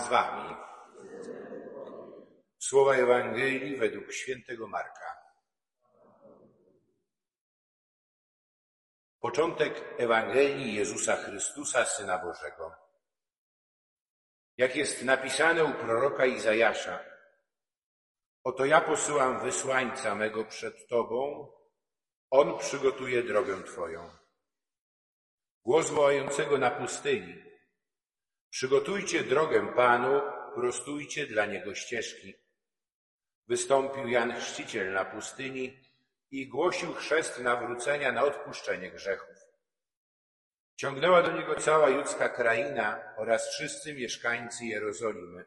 z wami. Słowa Ewangelii według świętego Marka. Początek Ewangelii Jezusa Chrystusa, Syna Bożego. Jak jest napisane u proroka Izajasza, oto ja posyłam wysłańca mego przed Tobą, On przygotuje drogę Twoją. Głos wołającego na pustyni. Przygotujcie drogę Panu, prostujcie dla Niego ścieżki. Wystąpił Jan Chrzciciel na pustyni i głosił chrzest nawrócenia na odpuszczenie grzechów. Ciągnęła do niego cała judzka kraina oraz wszyscy mieszkańcy Jerozolimy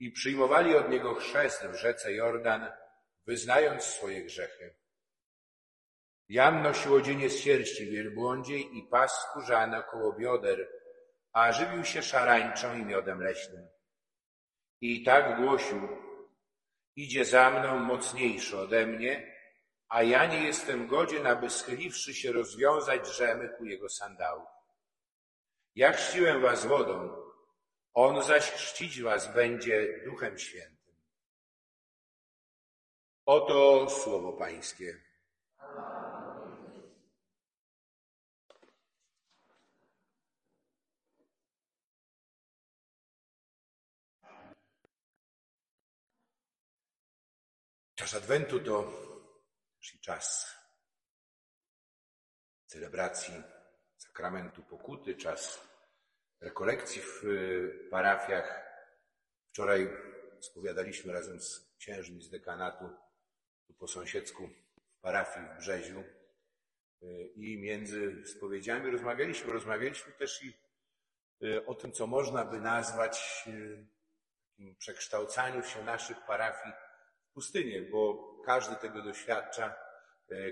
i przyjmowali od niego chrzest w rzece Jordan, wyznając swoje grzechy. Jan nosił odzienie z sierści wielbłądziej i pas skórzany koło bioder, a żywił się szarańczą i miodem leśnym. I tak głosił, idzie za mną mocniejszy ode mnie, a ja nie jestem godzien, aby schyliwszy się rozwiązać rzemyku jego sandałów. Ja chrzciłem was wodą, on zaś chrzcić was będzie Duchem Świętym. Oto słowo Pańskie. Czas Adwentu to czas celebracji sakramentu pokuty, czas rekolekcji w y, parafiach. Wczoraj spowiadaliśmy razem z księżmi z dekanatu tu po sąsiedzku w parafii w Brzeziu y, i między spowiedziami rozmawialiśmy. Rozmawialiśmy też i y, o tym, co można by nazwać przekształcaniu się naszych parafii pustynię, bo każdy tego doświadcza,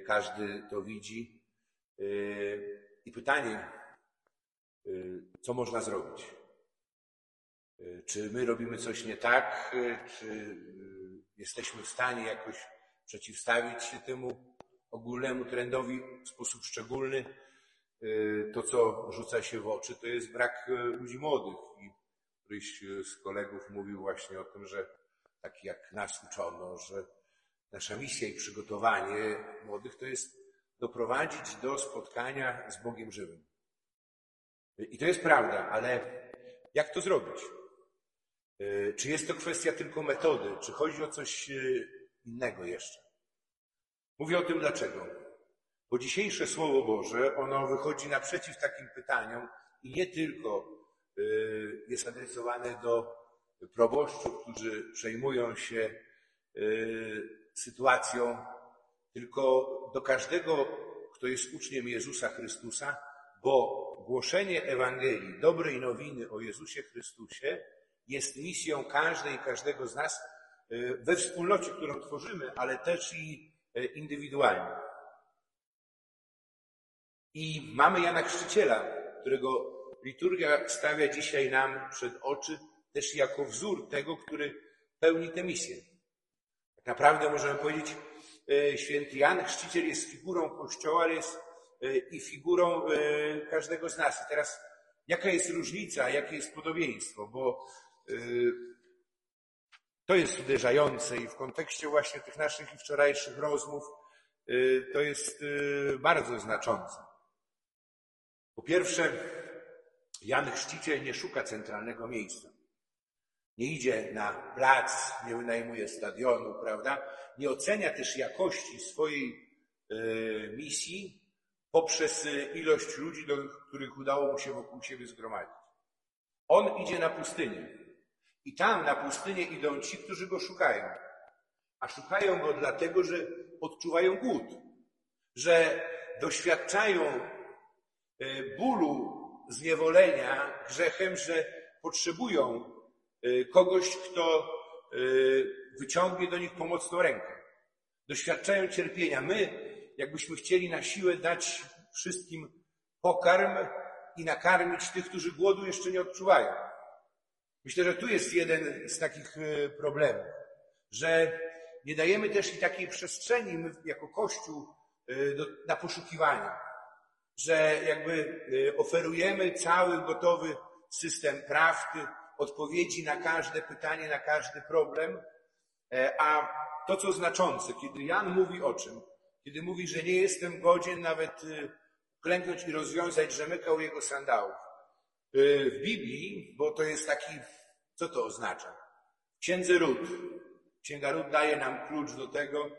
każdy to widzi. I pytanie, Y, co można zrobić. Czy my robimy coś nie tak, czy jesteśmy w stanie jakoś przeciwstawić się temu ogólnemu trendowi w sposób szczególny. To, co rzuca się w oczy, to jest brak ludzi młodych. I któryś z kolegów mówił właśnie o tym, że tak jak nas uczono, że nasza misja i przygotowanie młodych to jest doprowadzić do spotkania z Bogiem żywym. I to jest prawda, ale jak to zrobić? E, czy jest to kwestia tylko metody, czy chodzi o coś e, innego jeszcze? Mówię o tym dlaczego. Bo dzisiejsze Słowo Boże, ono wychodzi naprzeciw takim pytaniom i nie tylko e, jest adresowane do proboszczów, którzy przejmują się sytuacją, tylko do każdego, kto jest uczniem Jezusa Chrystusa, bo głoszenie Ewangelii, dobrej nowiny o Jezusie Chrystusie jest misją każdej i każdego z nas e, we wspólnocie, którą tworzymy, ale też i e, indywidualnie. I mamy Jana Chrzciciela, którego liturgia stawia dzisiaj nam przed oczy też jako wzór tego, który pełni tę misję. Tak naprawdę możemy powiedzieć, e, święty Jan Chrzciciel jest figurą Kościoła, ale jest E, i figurą e, każdego z nas. I teraz, jaka jest różnica, jakie jest podobieństwo, bo to jest uderzające i w kontekście właśnie tych naszych wczorajszych rozmów to jest bardzo znaczące. Po pierwsze, Jan Chrzciciel nie szuka centralnego miejsca. Nie idzie na plac, nie wynajmuje stadionu, prawda? Nie ocenia też jakości swojej misji poprzez y, ilość ludzi, do których udało mu się wokół siebie zgromadzić. On idzie na pustynię. I tam na pustynię idą ci, którzy go szukają. A szukają go dlatego, że odczuwają głód, że doświadczają y, bólu, zniewolenia grzechem, że potrzebują kogoś, kto wyciągnie do nich pomocną rękę. Doświadczają cierpienia. My jakbyśmy chcieli na siłę dać wszystkim pokarm i nakarmić tych, którzy głodu jeszcze nie odczuwają. Myślę, że tu jest jeden z takich e, problemów, że nie dajemy też i takiej przestrzeni my jako Kościół do, na poszukiwanie, że jakby oferujemy cały gotowy system prawdy, odpowiedzi na każde pytanie, na każdy problem, e, a to, co znaczące, kiedy Jan mówi o czym? Kiedy mówi, że nie jestem godzien nawet y, klęknąć i rozwiązać rzemyka u jego sandałów. Y, w Biblii, bo to jest taki, co to oznacza? W Księdze Ród. Księga Ród daje nam klucz do tego.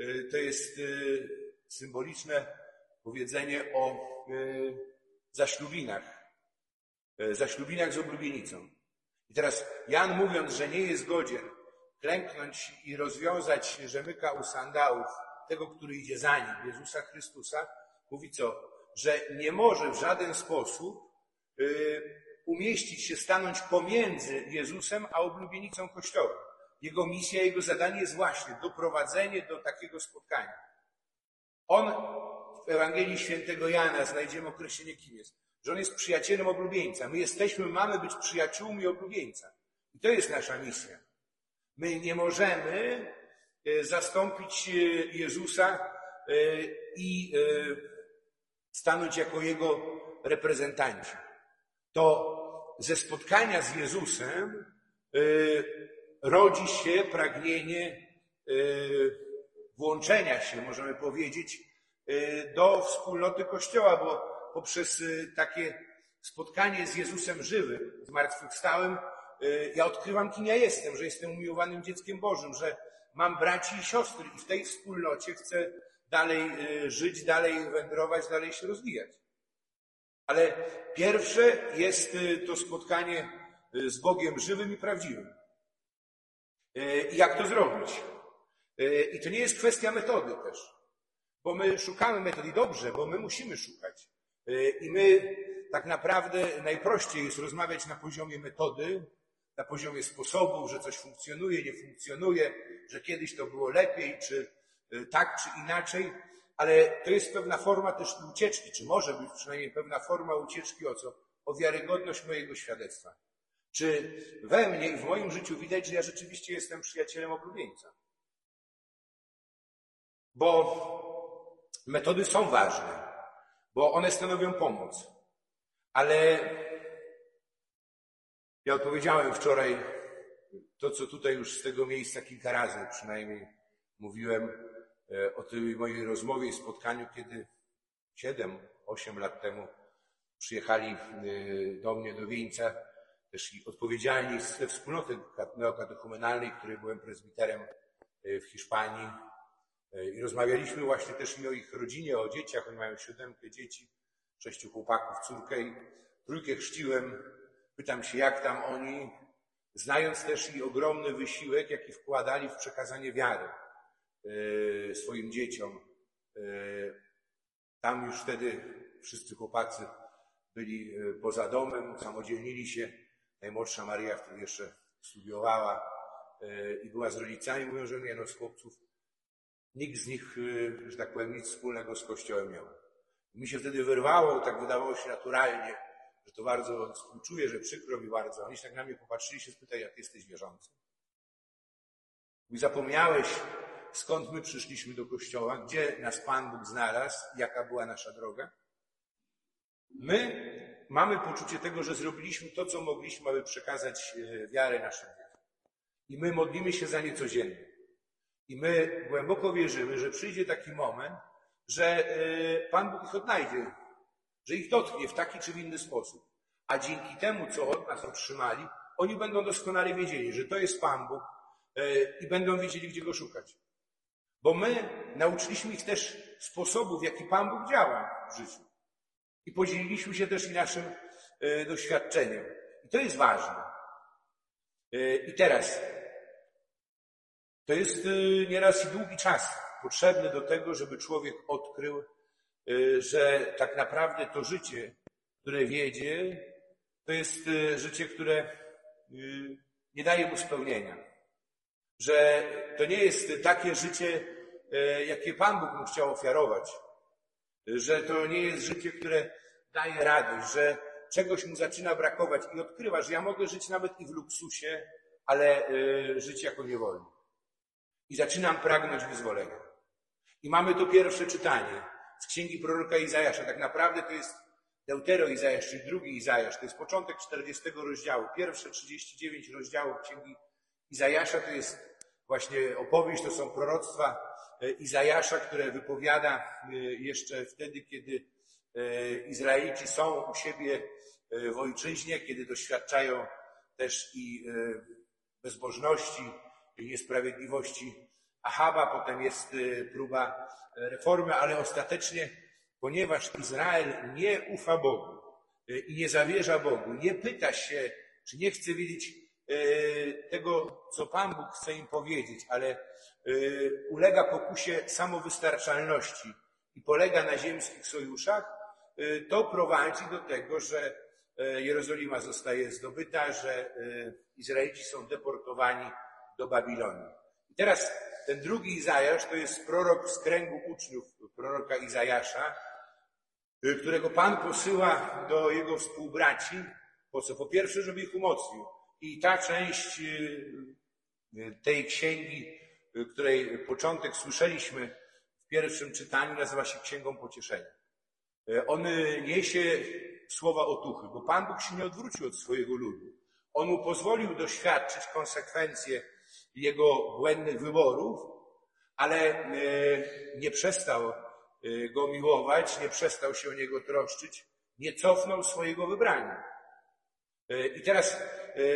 Y, to jest symboliczne powiedzenie o zaślubinach. Zaślubinach z oblubienicą. I teraz Jan mówiąc, że nie jest godzien klęknąć i rozwiązać rzemyka u sandałów tego, który idzie za nim, Jezusa Chrystusa, mówi co? Że nie może w żaden sposób y, umieścić się, stanąć pomiędzy Jezusem a oblubienicą Kościoła. Jego misja, jego zadanie jest właśnie doprowadzenie do takiego spotkania. On w Ewangelii Świętego Jana znajdziemy określenie, kim jest. Że on jest przyjacielem oblubieńca. My jesteśmy, mamy być przyjaciółmi oblubieńca. I to jest nasza misja. My nie możemy e, zastąpić e, Jezusa e, i stanąć jako Jego reprezentanci. To ze spotkania z Jezusem rodzi się pragnienie włączenia się, możemy powiedzieć, do wspólnoty Kościoła, bo poprzez takie spotkanie z Jezusem żywym, zmartwychwstałym, Y, ja odkrywam, kim ja jestem, że jestem umiłowanym dzieckiem Bożym, że mam braci i siostry i w tej wspólnocie chcę dalej y, żyć, dalej wędrować, dalej się rozwijać. Ale pierwsze jest y, to spotkanie z Bogiem żywym i prawdziwym. I jak to zrobić? I to nie jest kwestia metody też, bo my szukamy metody dobrze, bo my musimy szukać. I my tak naprawdę najprościej jest rozmawiać na poziomie metody, na poziomie sposobów, że coś funkcjonuje, nie funkcjonuje, że kiedyś to było lepiej, czy y, tak, czy inaczej, ale to jest pewna forma też ucieczki, czy może być przynajmniej pewna forma ucieczki o co? O wiarygodność mojego świadectwa. Czy we mnie i w moim życiu widać, że ja rzeczywiście jestem przyjacielem oblubieńca? Bo metody są ważne, bo one stanowią pomoc, ale ja odpowiedziałem wczoraj to, co tutaj już z tego miejsca kilka razy przynajmniej mówiłem e, o tej mojej rozmowie i spotkaniu, kiedy siedem, osiem lat temu przyjechali e, do mnie do Wieńca też i odpowiedzialni ze wspólnoty neokatechumenalnej, której byłem prezbiterem e, w Hiszpanii. I rozmawialiśmy właśnie też i o ich rodzinie, o dzieciach. Oni mają siódemkę dzieci, sześciu chłopaków, córkę i trójkę chrzciłem Pytam się, jak tam oni, znając też i ogromny wysiłek, jaki wkładali w przekazanie wiary e, swoim dzieciom. E, tam już wtedy wszyscy chłopacy byli e, poza domem, samodzielnili się. Najmłodsza Maria wtedy jeszcze studiowała i była z rodzicami. Mówią, że nie, no z chłopców nikt z nich, że tak powiem, nic wspólnego z Kościołem miał. mi się wtedy wyrwało, tak wydawało się naturalnie, że to bardzo współczuję, że przykro mi bardzo. Oni się tak na mnie popatrzyli się spytali, jak jesteś wierzący. I zapomniałeś, skąd my przyszliśmy do kościoła, gdzie nas Pan Bóg znalazł, jaka była nasza droga. My mamy poczucie tego, że zrobiliśmy to, co mogliśmy, aby przekazać e, wiarę naszym dzieciom. I my modlimy się za nie codziennie. I my głęboko wierzymy, że przyjdzie taki moment, że e, Pan Bóg ich odnajdzie że ich dotknie w taki czy w inny sposób. A dzięki temu, co od nas otrzymali, oni będą doskonale wiedzieli, że to jest Pan Bóg e, i będą wiedzieli, gdzie go szukać. Bo my nauczyliśmy ich też sposobów, w jaki Pan Bóg działa w życiu. I podzieliliśmy się też i naszym e, doświadczeniem. I to jest ważne. I teraz, to jest nieraz i długi czas potrzebny do tego, żeby człowiek odkrył Y, że tak naprawdę to życie, które wiedzie, to jest y, życie, które y, nie daje mu spełnienia. Że to nie jest takie życie, jakie Pan Bóg mu chciał ofiarować. Że to nie jest życie, które daje radość, że czegoś mu zaczyna brakować i odkrywa, że ja mogę żyć nawet i w luksusie, ale żyć jako niewolnik. I zaczynam pragnąć wyzwolenia. I mamy to pierwsze czytanie z księgi proroka Izajasza. Tak naprawdę to jest Deutero Izajasz, czyli drugi Izajasz, to jest początek 40 rozdziału. Pierwsze 39 rozdziałów Księgi Izajasza to jest właśnie opowieść, to są proroctwa e, Izajasza, które wypowiada e, jeszcze wtedy, kiedy e, Izraelici są u siebie w ojczyźnie, kiedy doświadczają też i bezbożności, niesprawiedliwości. Ahaba, potem jest próba reformy, ale ostatecznie ponieważ Izrael nie ufa Bogu e, i nie zawierza Bogu, nie pyta się, czy nie chce wiedzieć e, tego, co Pan Bóg chce im powiedzieć, ale e, ulega pokusie samowystarczalności i polega na ziemskich sojuszach, to prowadzi do tego, że Jerozolima zostaje zdobyta, że Izraelici są deportowani do Babilonii. I teraz ten drugi Izajasz to jest prorok z kręgu uczniów proroka Izajasza, Y, którego Pan posyła do jego współbraci, po co? Po pierwsze, żeby ich umocnił. I ta część y, y, tej księgi, której początek słyszeliśmy w pierwszym czytaniu, nazywa się Księgą Pocieszenia. On niesie słowa otuchy, bo Pan Bóg się nie odwrócił od swojego ludu. On mu pozwolił doświadczyć konsekwencje jego błędnych wyborów, ale nie przestał Y, go miłować, nie przestał się o niego troszczyć, nie cofnął swojego wybrania. Y, I teraz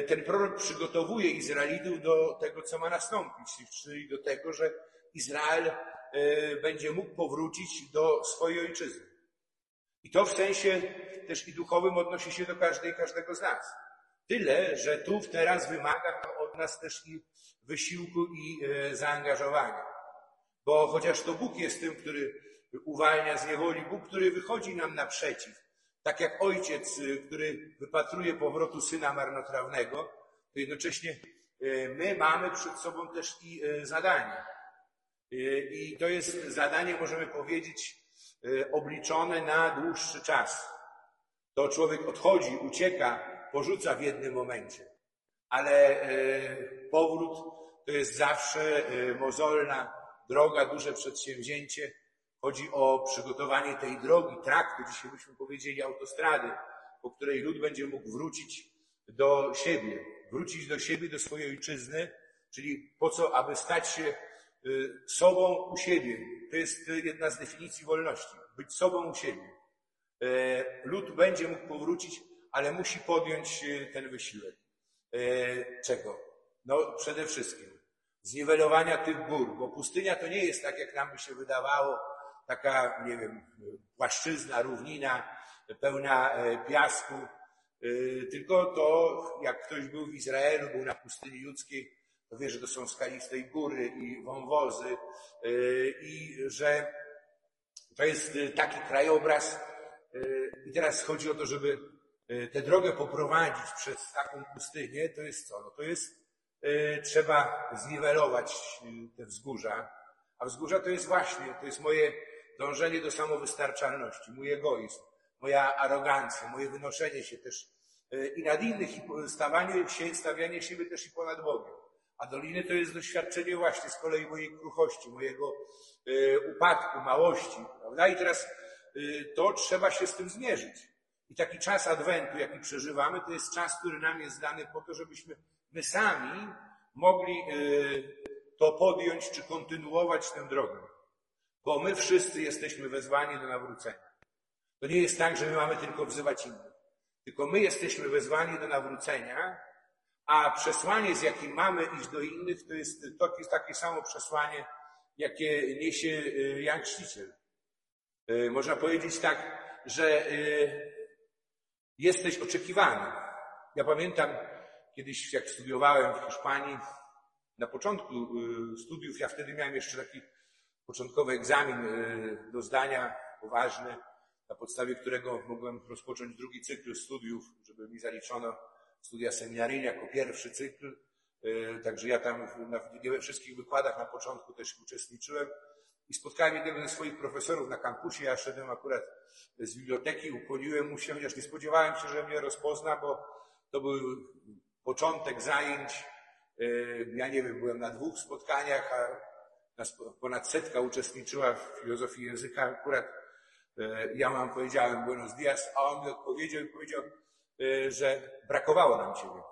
ten prorok przygotowuje Izraelitów do tego, co ma nastąpić, czyli do tego, że Izrael będzie mógł powrócić do swojej ojczyzny. I to w sensie też i duchowym odnosi się do każdej każdego z nas. Tyle, że tu teraz wymaga to od nas też i wysiłku i zaangażowania. Bo chociaż to Bóg jest tym, który uwalnia z niewoli, Bóg, który wychodzi nam naprzeciw. Tak jak ojciec, y, który wypatruje powrotu syna marnotrawnego, to jednocześnie y, my mamy przed sobą też i zadanie. I to jest zadanie, możemy powiedzieć, obliczone na dłuższy czas. To człowiek odchodzi, ucieka, porzuca w jednym momencie. Ale powrót to jest zawsze mozolna droga, duże przedsięwzięcie, Chodzi o przygotowanie tej drogi, traktu, dzisiaj byśmy powiedzieli autostrady, po której lud będzie mógł wrócić do siebie, wrócić do siebie, do swojej ojczyzny, czyli po co, aby stać się y, sobą u siebie. To jest jedna z definicji wolności. Być sobą u siebie. E, lud będzie mógł powrócić, ale musi podjąć ten wysiłek. E, czego? No, przede wszystkim zniwelowania tych gór, bo pustynia to nie jest tak, jak nam by się wydawało, taka, nie wiem, płaszczyzna, równina pełna e, piasku, e, tylko to, jak ktoś był w Izraelu, był na pustyni ludzkiej, to wie, że to są skaliste góry i wąwozy i że to jest taki krajobraz. I teraz chodzi o to, żeby tę drogę poprowadzić przez taką pustynię, to jest co? No to jest, trzeba zniwelować te wzgórza, a wzgórza to jest właśnie, to jest moje dążenie do samowystarczalności, mój egoizm, moja arogancja, moje wynoszenie się też i nad innych, i stawanie się, stawianie siebie też i ponad Bogiem. A doliny to jest doświadczenie właśnie z kolei mojej kruchości, mojego upadku, małości, prawda? I teraz to trzeba się z tym zmierzyć. I taki czas Adwentu, jaki przeżywamy, to jest czas, który nam jest dany po to, żebyśmy my sami mogli to podjąć, czy kontynuować tę drogę. Bo my wszyscy jesteśmy wezwani do nawrócenia. To nie jest tak, że my mamy tylko wzywać innych. Tylko my jesteśmy wezwani do nawrócenia, a przesłanie, z jakim mamy iść do innych, to jest, to jest takie samo przesłanie, jakie niesie y, Jan Chrzciciel. Y, można powiedzieć tak, że jesteś oczekiwany. Ja pamiętam kiedyś, jak studiowałem w Hiszpanii, na początku studiów, ja wtedy miałem jeszcze taki początkowy egzamin y, do zdania, poważny, na podstawie którego mogłem rozpocząć drugi cykl studiów, żeby mi zaliczono studia seminaryjne jako pierwszy cykl. Y, także ja tam na we wszystkich wykładach na początku też uczestniczyłem i spotkałem jednego ze swoich profesorów na kampusie. Ja szedłem akurat z biblioteki, ukłoniłem mu się, chociaż nie spodziewałem się, że mnie rozpozna, bo to był początek zajęć. Y, ja nie wiem, byłem na dwóch spotkaniach, a ponad setka uczestniczyła w filozofii języka akurat E, Ja mam powiedziałem Buenos Dias, a on mi odpowiedział i powiedział, e, że brakowało nam Ciebie.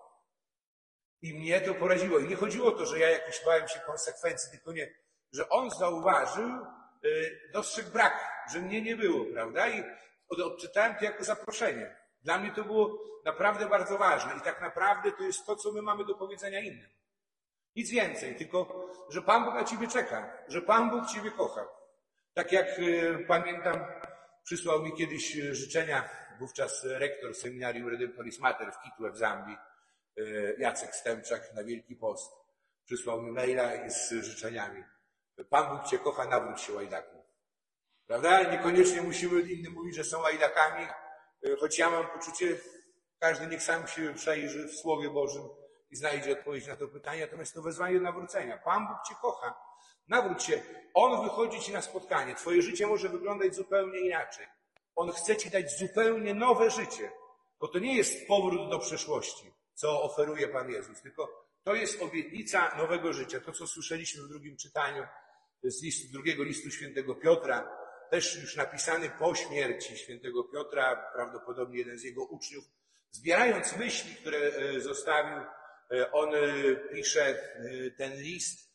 I mnie to poraziło. I nie chodziło o to, że ja jakiś bałem się konsekwencji, tylko nie, że on zauważył, y, dostrzegł brak, że mnie nie było, prawda? I od- odczytałem to jako zaproszenie. Dla mnie to było naprawdę bardzo ważne. I tak naprawdę to jest to, co my mamy do powiedzenia innym. Nic więcej, tylko, że Pan Bóg na Ciebie czeka, że Pan Bóg Ciebie kocha. Tak jak y, pamiętam, przysłał mi kiedyś y, życzenia wówczas rektor seminarium Redemptoris Mater w Kitwe w Zambii, y, Jacek Stępczak na Wielki Post. Przysłał mi maila z życzeniami. Pan Bóg Cię kocha, nawróć się łajdaku. Prawda? Niekoniecznie musimy innym mówić, że są łajdakami, y, choć ja mam poczucie, każdy niech sam się przejrzy w Słowie Bożym i znajdzie odpowiedź na to pytanie, natomiast to wezwanie do nawrócenia. Pan Bóg Cię kocha. Nawróć się. On wychodzi Ci na spotkanie. Twoje życie może wyglądać zupełnie inaczej. On chce Ci dać zupełnie nowe życie. Bo to nie jest powrót do przeszłości, co oferuje Pan Jezus, tylko to jest obietnica nowego życia. To, co słyszeliśmy w drugim czytaniu z listu, drugiego listu świętego Piotra, też już napisany po śmierci świętego Piotra, prawdopodobnie jeden z jego uczniów, zbierając myśli, które e, zostawił, e, on e, pisze ten list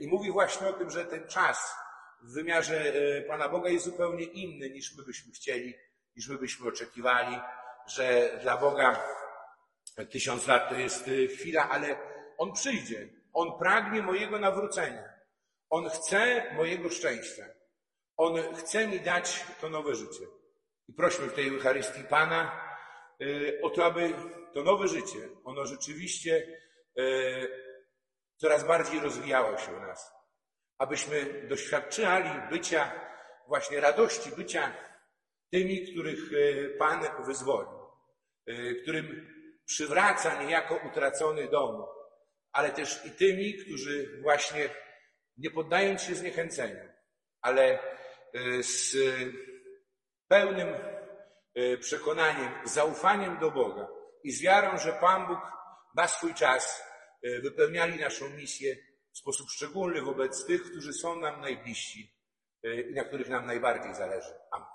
i mówi właśnie o tym, że ten czas w wymiarze Pana Boga jest zupełnie inny niż my byśmy chcieli, niż my byśmy oczekiwali, że dla Boga tysiąc lat to jest chwila, ale On przyjdzie. On pragnie mojego nawrócenia. On chce mojego szczęścia. On chce mi dać to nowe życie. I prośmy w tej Eucharystii Pana y, o to, aby to nowe życie, ono rzeczywiście y, coraz bardziej rozwijało się u nas. Abyśmy doświadczali bycia, właśnie radości bycia tymi, których y, Pan wyzwolił, którym przywraca niejako utracony dom, ale też i tymi, którzy właśnie nie poddając się zniechęceniu, ale y, z pełnym y, przekonaniem, zaufaniem do Boga i z wiarą, że Pan Bóg ma swój czas, y, wypełniali naszą misję w sposób szczególny wobec tych, którzy są nam najbliżsi i na których nam najbardziej zależy. Amen.